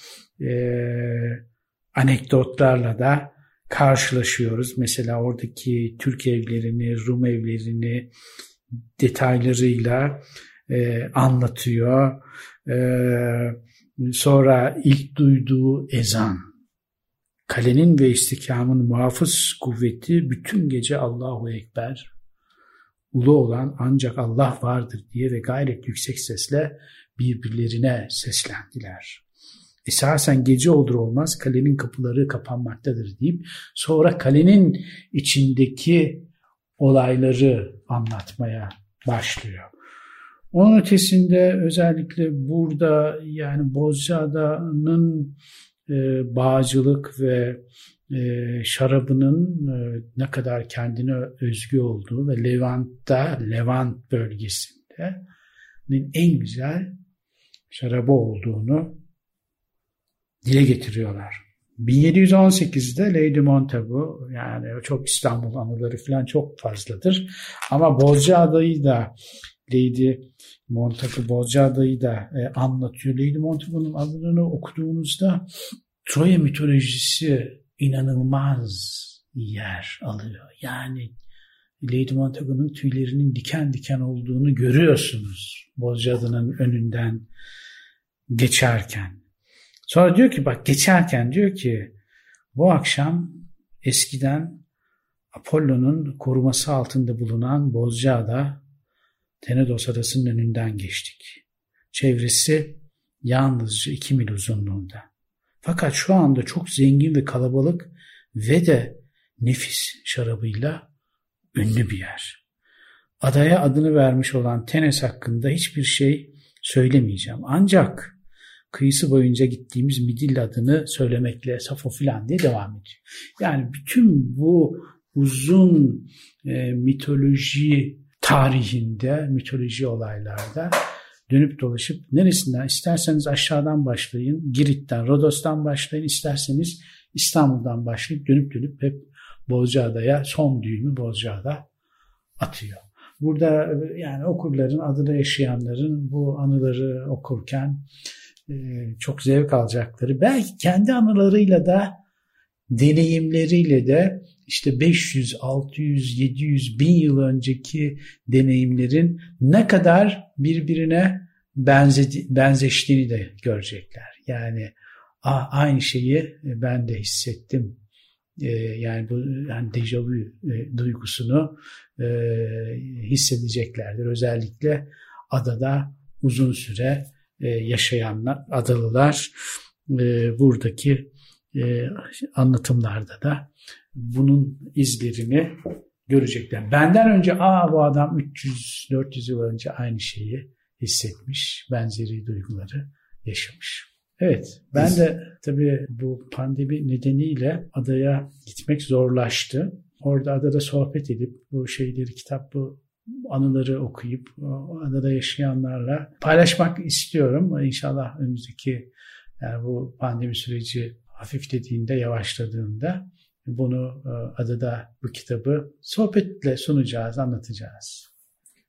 anekdotlarla da karşılaşıyoruz. Mesela oradaki Türk evlerini, Rum evlerini detaylarıyla anlatıyor ee, sonra ilk duyduğu ezan, kalenin ve istikamın muhafız kuvveti bütün gece Allahu Ekber, ulu olan ancak Allah vardır diye ve gayret yüksek sesle birbirlerine seslendiler. Esasen gece olur olmaz kalenin kapıları kapanmaktadır deyip sonra kalenin içindeki olayları anlatmaya başlıyor. Onun ötesinde özellikle burada yani Bozcaada'nın e, bağcılık ve e, şarabının e, ne kadar kendine özgü olduğu ve Levant'ta, Levant bölgesinde en güzel şarabı olduğunu dile getiriyorlar. 1718'de Lady Montagu yani çok İstanbul anıları falan çok fazladır. Ama Bozcaada'yı da Lady Montagu Bozcaada'yı da e, anlatıyor. Lady Montagu'nun adını okuduğunuzda Troya mitolojisi inanılmaz yer alıyor. Yani Lady Montagu'nun tüylerinin diken diken olduğunu görüyorsunuz Bozcaada'nın önünden geçerken. Sonra diyor ki bak geçerken diyor ki bu akşam eskiden Apollo'nun koruması altında bulunan Bozcaada Tenedos Adası'nın önünden geçtik. Çevresi yalnızca iki mil uzunluğunda. Fakat şu anda çok zengin ve kalabalık ve de nefis şarabıyla ünlü bir yer. Adaya adını vermiş olan Tenes hakkında hiçbir şey söylemeyeceğim. Ancak kıyısı boyunca gittiğimiz Midil adını söylemekle Safo filan diye devam ediyor. Yani bütün bu uzun e, mitoloji tarihinde, mitoloji olaylarda dönüp dolaşıp neresinden isterseniz aşağıdan başlayın, Girit'ten, Rodos'tan başlayın, isterseniz İstanbul'dan başlayıp dönüp dönüp hep Bozcaada'ya son düğümü Bozcaada atıyor. Burada yani okurların, adada yaşayanların bu anıları okurken e, çok zevk alacakları, belki kendi anılarıyla da deneyimleriyle de işte 500, 600, 700, 1000 yıl önceki deneyimlerin ne kadar birbirine benzedi, benzeştiğini de görecekler. Yani aynı şeyi ben de hissettim. Ee, yani bu yani dejavu e, duygusunu e, hissedeceklerdir. Özellikle adada uzun süre e, yaşayanlar, adalılar buradaki anlatımlarda da bunun izlerini görecekler. Benden önce aa bu adam 300-400 yıl önce aynı şeyi hissetmiş, benzeri duyguları yaşamış. Evet, ben de tabii bu pandemi nedeniyle adaya gitmek zorlaştı. Orada adada sohbet edip bu şeyleri, kitap bu anıları okuyup adada yaşayanlarla paylaşmak istiyorum. İnşallah önümüzdeki yani bu pandemi süreci hafiflediğinde, yavaşladığında bunu e, adada bu kitabı sohbetle sunacağız, anlatacağız.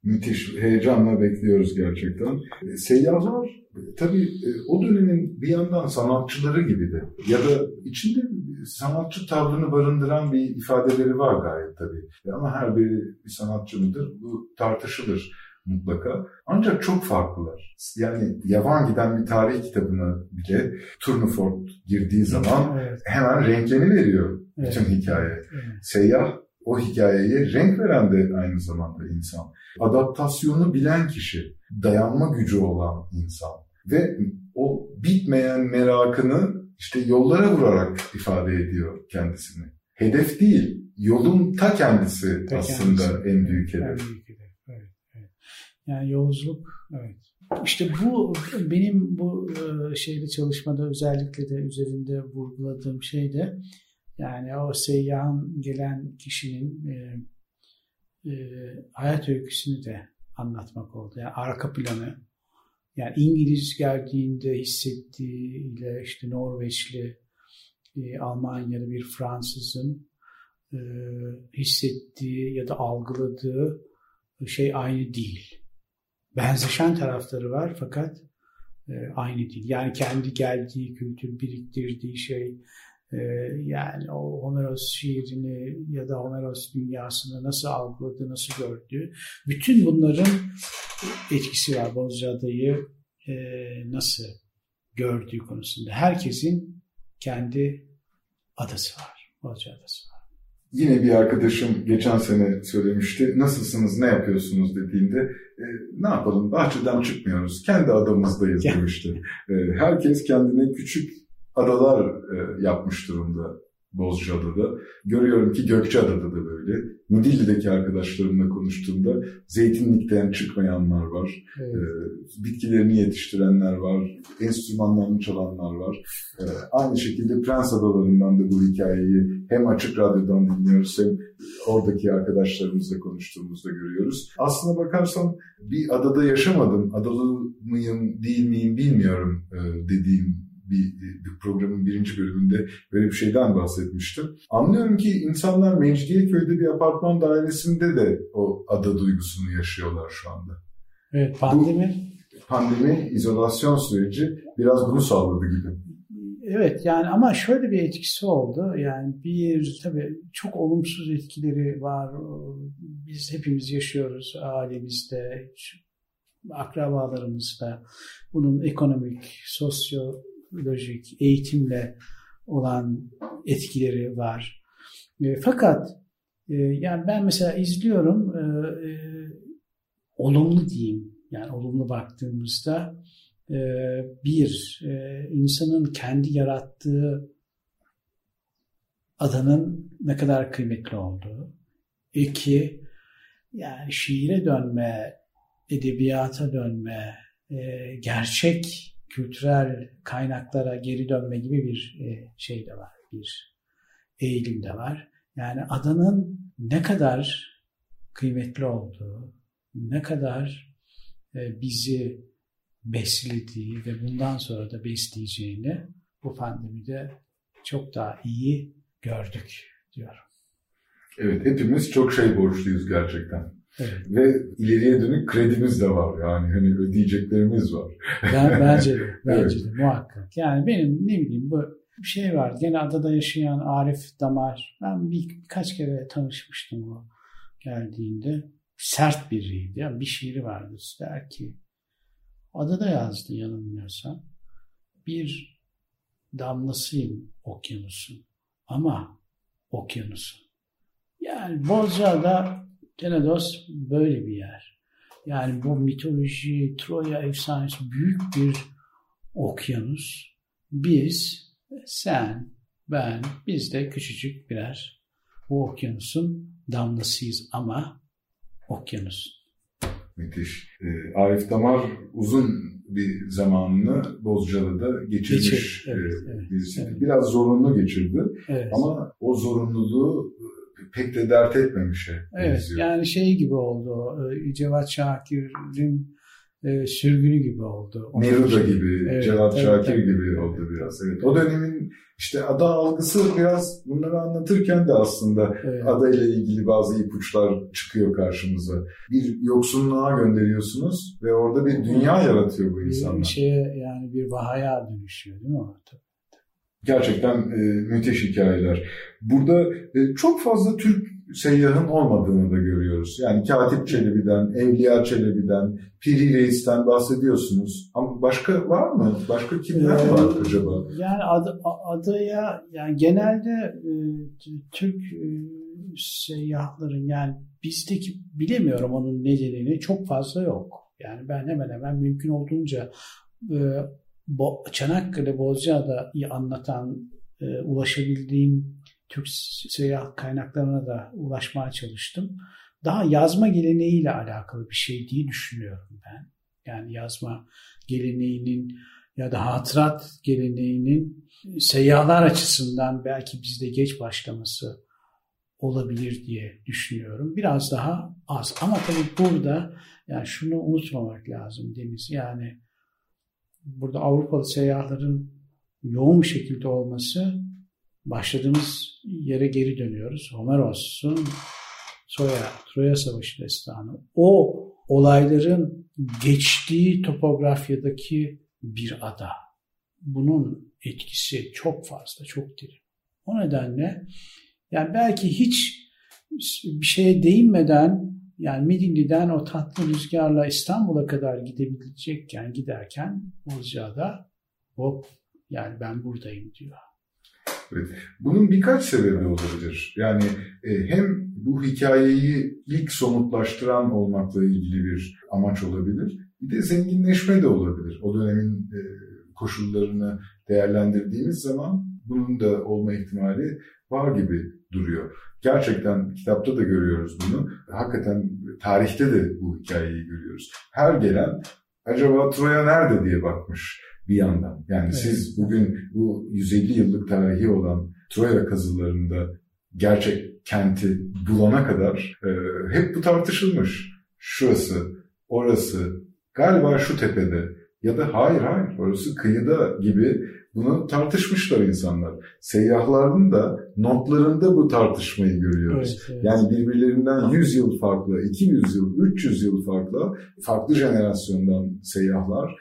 Müthiş, heyecanla bekliyoruz gerçekten. E, seyyahlar tabii e, o dönemin bir yandan sanatçıları gibiydi. Ya da içinde sanatçı tavrını barındıran bir ifadeleri var gayet tabii. Ama her biri bir sanatçı mıdır? Bu tartışılır mutlaka. Ancak çok farklılar. Yani yavan giden bir tarih kitabına bile Turnefort girdiği zaman evet. hemen renkleni veriyor evet. bütün hikaye. Evet. Seyyah o hikayeye renk veren de aynı zamanda insan. Adaptasyonu bilen kişi, dayanma gücü olan insan ve o bitmeyen merakını işte yollara vurarak ifade ediyor kendisini. Hedef değil, yolun ta kendisi ta aslında kendisi. en büyük hedef. En büyük hedef. Yani yolculuk, evet. İşte bu benim bu e, şeyde çalışmada özellikle de üzerinde vurguladığım şey de yani o seyyahın gelen kişinin e, e, hayat öyküsünü de anlatmak oldu. Yani arka planı. Yani İngiliz geldiğinde hissettiğiyle işte Norveçli, e, Almanyalı bir Fransızın e, hissettiği ya da algıladığı şey aynı değil. Benzeşen tarafları var fakat e, aynı değil. Yani kendi geldiği kültür, biriktirdiği şey, ee, yani o Homeros şiirini ya da Homeros dünyasını nasıl algıladı, nasıl gördü. Bütün bunların etkisi var Bozcaada'yı e, nasıl gördüğü konusunda. Herkesin kendi adası var. Bozcaada'sı. Yine bir arkadaşım geçen sene söylemişti. Nasılsınız, ne yapıyorsunuz dediğinde e, ne yapalım bahçeden çıkmıyoruz. Kendi adamızdayız demişti. E, herkes kendine küçük adalar e, yapmış durumda Bozcaada'da. Görüyorum ki Gökçeada'da da böyle. Midilli'deki arkadaşlarımla konuştuğumda zeytinlikten çıkmayanlar var. Evet. E, bitkilerini yetiştirenler var. Enstrümanlarını çalanlar var. E, aynı şekilde Prens Adaları'ndan da bu hikayeyi hem açık radyodan dinliyoruz hem oradaki arkadaşlarımızla konuştuğumuzda görüyoruz. Aslına bakarsan bir adada yaşamadım. Adalı mıyım değil miyim bilmiyorum e, dediğim bir, bir programın birinci bölümünde böyle bir şeyden bahsetmiştim. Anlıyorum ki insanlar Mecidiyeköy'de bir apartman dairesinde de o ada duygusunu yaşıyorlar şu anda. Evet pandemi. Bu, pandemi, izolasyon süreci biraz bunu sağladı gibi. Evet yani ama şöyle bir etkisi oldu. Yani bir tabii çok olumsuz etkileri var. Biz hepimiz yaşıyoruz ailemizde, akrabalarımızda. Bunun ekonomik, sosyo psikolojik eğitimle olan etkileri var. E, fakat e, yani ben mesela izliyorum e, e, olumlu diyeyim yani olumlu baktığımızda e, bir e, insanın kendi yarattığı adanın ne kadar kıymetli olduğu. İki, yani şiire dönme, edebiyata dönme, e, gerçek kültürel kaynaklara geri dönme gibi bir e, şey de var, bir eğilim de var. Yani adanın ne kadar kıymetli olduğu, ne kadar e, bizi beslediği ve bundan sonra da besleyeceğini bu pandemide çok daha iyi gördük diyorum. Evet, hepimiz çok şey borçluyuz gerçekten. Evet. Ve ileriye dönük kredimiz de var yani hani ödeyeceklerimiz var. Ben, bence de, <laughs> bence evet. de muhakkak. Yani benim ne bileyim bu bir şey var. Gene adada yaşayan Arif Damar. Ben bir, birkaç kere tanışmıştım o geldiğinde. Sert biriydi. Yani bir şiiri vardı. Der ki adada yazdı yanılmıyorsam. Bir damlasıyım okyanusun ama okyanusun. Yani Bozcaada Tenedos böyle bir yer. Yani bu mitoloji, Troya efsanesi büyük bir okyanus. Biz, sen, ben, biz de küçücük birer bu okyanusun damlasıyız ama okyanus. Müthiş. Ee, Arif Damar uzun bir zamanını Bozcaada'da geçirmiş Geçir, evet, e, evet, birisi. evet. Biraz zorunlu geçirdi Evet. ama o zorunluluğu pek de dert etmemişe Evet benziyor. yani şey gibi oldu. e, Cevat Şakir'in e, sürgünü gibi oldu. Onun Neruda için- gibi, Evet, Cevat tabii, Şakir tabii. gibi oldu biraz. Evet. O dönemin işte ada algısı biraz bunları anlatırken de aslında Evet. adayla ilgili bazı ipuçlar çıkıyor karşımıza. Bir yoksunluğa gönderiyorsunuz ve orada bir dünya yaratıyor bu bir insanlar. şeye yani bir vahaya dönüşüyor değil mi o? Gerçekten e, müthiş hikayeler. Burada e, çok fazla Türk seyyahın olmadığını da görüyoruz. Yani Katip Çelebi'den, Evliya Çelebi'den, Piri Reis'ten bahsediyorsunuz. Ama başka var mı? Başka kimler Ee, var acaba? Yani ad- adaya yani genelde e, Türk e, seyyahların yani bizdeki bilemiyorum onun nedenini çok fazla yok. Yani ben hemen hemen mümkün olduğunca e, Bo- Çanakkale Bozcaada'yı anlatan e, ulaşabildiğim Türk seyyah kaynaklarına da ulaşmaya çalıştım. Daha yazma geleneğiyle alakalı bir şey diye düşünüyorum ben. Yani yazma geleneğinin ya da hatırat geleneğinin seyyahlar açısından belki bizde geç başlaması olabilir diye düşünüyorum. Biraz daha az. Ama tabii burada yani şunu unutmamak lazım Deniz. Yani burada Avrupalı seyyahların yoğun bir şekilde olması başladığımız yere geri dönüyoruz. Homeros'un Troya, Troya Savaşı destanı. O olayların geçtiği topografyadaki bir ada. Bunun etkisi çok fazla, çok derin. O nedenle yani belki hiç bir şeye değinmeden yani Midilli'den o tatlı rüzgarla İstanbul'a kadar gidebilecekken giderken Bozcaada hop yani ben buradayım diyor. Evet. Bunun birkaç sebebi olabilir. Yani e, hem bu hikayeyi ilk somutlaştıran olmakla ilgili bir amaç olabilir. Bir de zenginleşme de olabilir. O dönemin e, koşullarını değerlendirdiğimiz zaman bunun da olma ihtimali var gibi duruyor. Gerçekten kitapta da görüyoruz bunu. Hakikaten tarihte de bu hikayeyi görüyoruz. Her gelen acaba Troya nerede diye bakmış bir yandan. Yani Evet. siz bugün bu 150 yıllık tarihi olan Troya kazılarında gerçek kenti bulana kadar e, hep bu tartışılmış. Şurası, orası, galiba şu tepede ya da hayır hayır orası kıyıda gibi bunu tartışmışlar insanlar. Seyyahların da notlarında bu tartışmayı görüyoruz. Evet, evet. Yani birbirlerinden 100 yıl farklı, 200 yıl, 300 yıl farklı, farklı jenerasyondan seyyahlar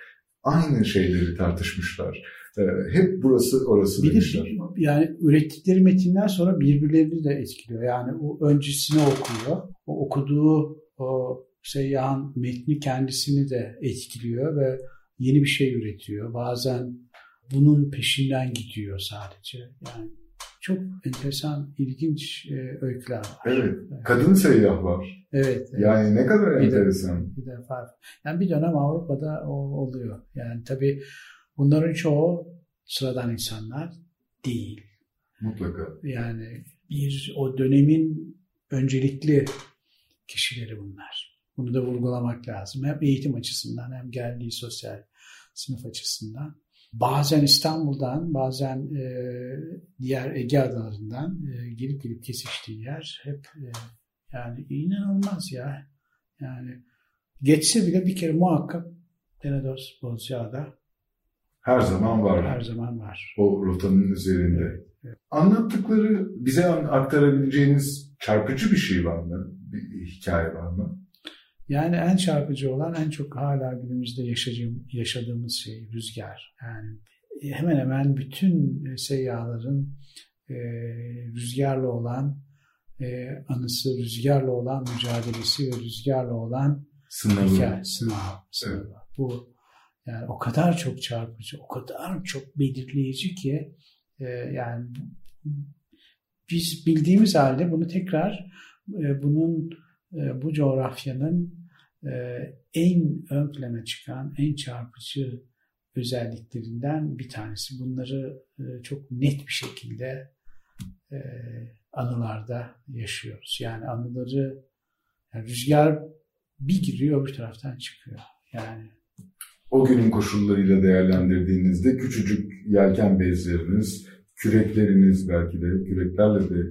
aynı şeyleri tartışmışlar. Ee, hep burası orası Bir de demişler. yani ürettikleri metinler sonra birbirlerini de etkiliyor. Yani o öncesini okuyor. O okuduğu o seyyahın metni kendisini de etkiliyor ve yeni bir şey üretiyor. Bazen bunun peşinden gidiyor sadece. Yani çok enteresan, ilginç e, öyküler var. Evet. Kadın seyyah var. Evet. evet. Yani ne kadar Bir de- enteresan. Bir defa. Yani bir dönem Avrupa'da o oluyor. Yani tabii bunların çoğu sıradan insanlar değil. Mutlaka. Yani bir o dönemin öncelikli kişileri bunlar. Bunu da vurgulamak lazım. Hem eğitim açısından hem geldiği sosyal sınıf açısından. Bazen İstanbul'dan, bazen e, diğer Ege adalarından e, gelip gelip kesiştiği yer hep e, yani inanılmaz ya. Yani geçse bile bir kere muhakkak Tenedos Bozcaada Her zaman var. her zaman var. O rotanın üzerinde. Evet. Anlattıkları bize aktarabileceğiniz çarpıcı bir şey var mı? Bir hikaye var mı? Yani en çarpıcı olan en çok hala günümüzde yaşadığım, yaşadığımız şey rüzgar. Yani hemen hemen bütün seyyahların e, rüzgarla olan e, anısı, rüzgarla olan mücadelesi ve rüzgarla olan sınavı. Hikaye, sınav, sınavı. Evet. Bu yani o kadar çok çarpıcı, o kadar çok belirleyici ki e, yani biz bildiğimiz halde bunu tekrar e, bunun e, bu coğrafyanın e, en ön plana çıkan, en çarpıcı özelliklerinden bir tanesi. Bunları e, çok net bir şekilde e, anılarda yaşıyoruz. Yani anıları yani rüzgar bir giriyor bir taraftan çıkıyor. Yani o günün koşullarıyla değerlendirdiğinizde küçücük yelken bezleriniz, kürekleriniz belki de küreklerle de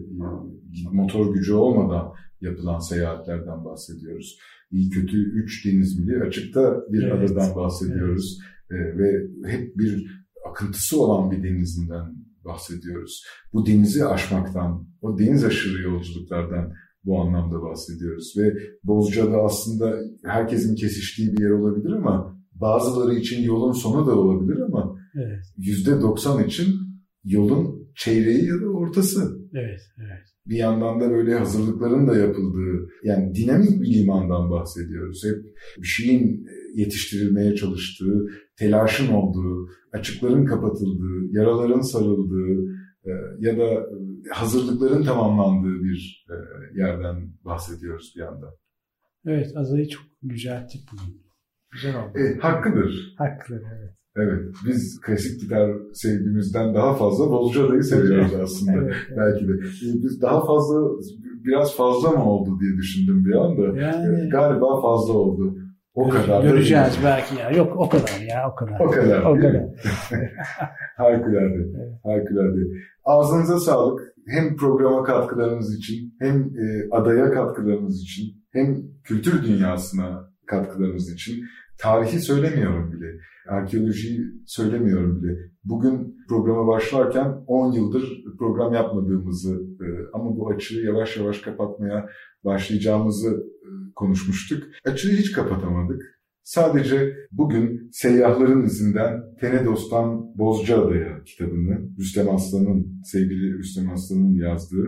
motor gücü olmadan yapılan seyahatlerden bahsediyoruz. İyi kötü üç deniz mili açıkta bir evet. adadan bahsediyoruz. Evet. Ee, ve hep bir akıntısı olan bir denizinden bahsediyoruz. Bu denizi aşmaktan, o deniz aşırı yolculuklardan bu anlamda bahsediyoruz. Ve Bozca'da aslında herkesin kesiştiği bir yer olabilir ama bazıları için yolun sonu da olabilir ama yüzde evet. %90 için yolun çeyreği ya da ortası. Evet, evet. Bir yandan da böyle hazırlıkların da yapıldığı, yani dinamik bir limandan bahsediyoruz. Hep bir şeyin yetiştirilmeye çalıştığı, telaşın olduğu, açıkların kapatıldığı, yaraların sarıldığı e, ya da hazırlıkların tamamlandığı bir e, yerden bahsediyoruz bir yandan. Evet, Azay'ı çok yücelttik bugün. Güzel oldu. E, hakkıdır. Hakkıdır, evet. Evet, biz klasik gitar sevdiğimizden daha fazla Bozcaada'yı seviyoruz aslında evet, evet. belki de. E, biz daha fazla, biraz fazla mı oldu diye düşündüm bir anda. Yani, Galiba fazla oldu. O kadar. Göreceğiz belki ya. Yok o kadar ya o kadar. O kadar. O kadar. <laughs> harikulade. Evet. Harikulade. Ağzınıza sağlık. Hem programa katkılarınız için hem e, adaya katkılarınız için hem kültür dünyasına katkılarınız için. Tarihi söylemiyorum bile. Arkeolojiyi söylemiyorum bile. Bugün programa başlarken 10 yıldır program yapmadığımızı e, ama bu açığı yavaş yavaş kapatmaya başlayacağımızı e, konuşmuştuk. Açığı hiç kapatamadık. Sadece bugün Seyyahların izinden Tenedos'tan Bozcaada'ya kitabını Rüstem Aslan'ın, sevgili Rüstem Aslan'ın yazdığı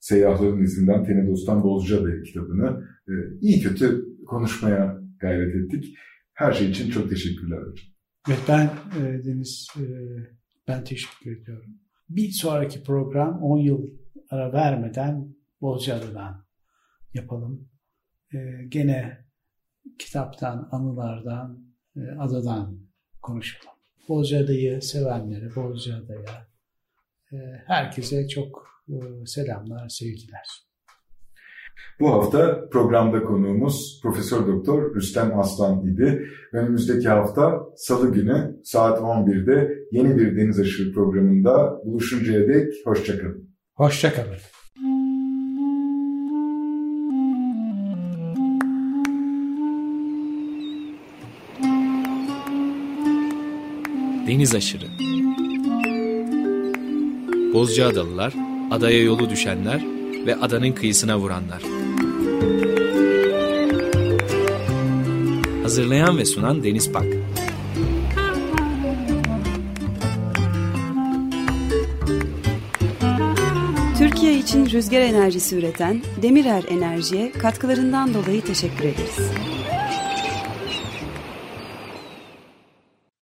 Seyyahların izinden Tenedos'tan Bozcaada'ya kitabını e, iyi kötü konuşmaya gayret ettik. Her şey için çok teşekkürler hocam. Evet ben e, Deniz, e, ben teşekkür ediyorum. Bir sonraki program 10 yıl ara vermeden Bozcaada'dan yapalım. E, gene kitaptan, anılardan, e, adadan konuşalım. Bozcaada'yı sevenlere, Bozcaada'ya, e, herkese çok e, selamlar, sevgiler. Bu hafta programda konuğumuz Profesör Doktor Rüstem Aslan idi. Önümüzdeki hafta Salı günü saat 11'de yeni bir Deniz Aşırı programında buluşuncaya dek hoşçakalın. Hoşçakalın. Deniz Aşırı Bozcaadalılar, adaya yolu düşenler ve adanın kıyısına vuranlar. Hazırlayan ve sunan Deniz Pak. Türkiye için rüzgar enerjisi üreten Demirer Enerji'ye katkılarından dolayı teşekkür ederiz.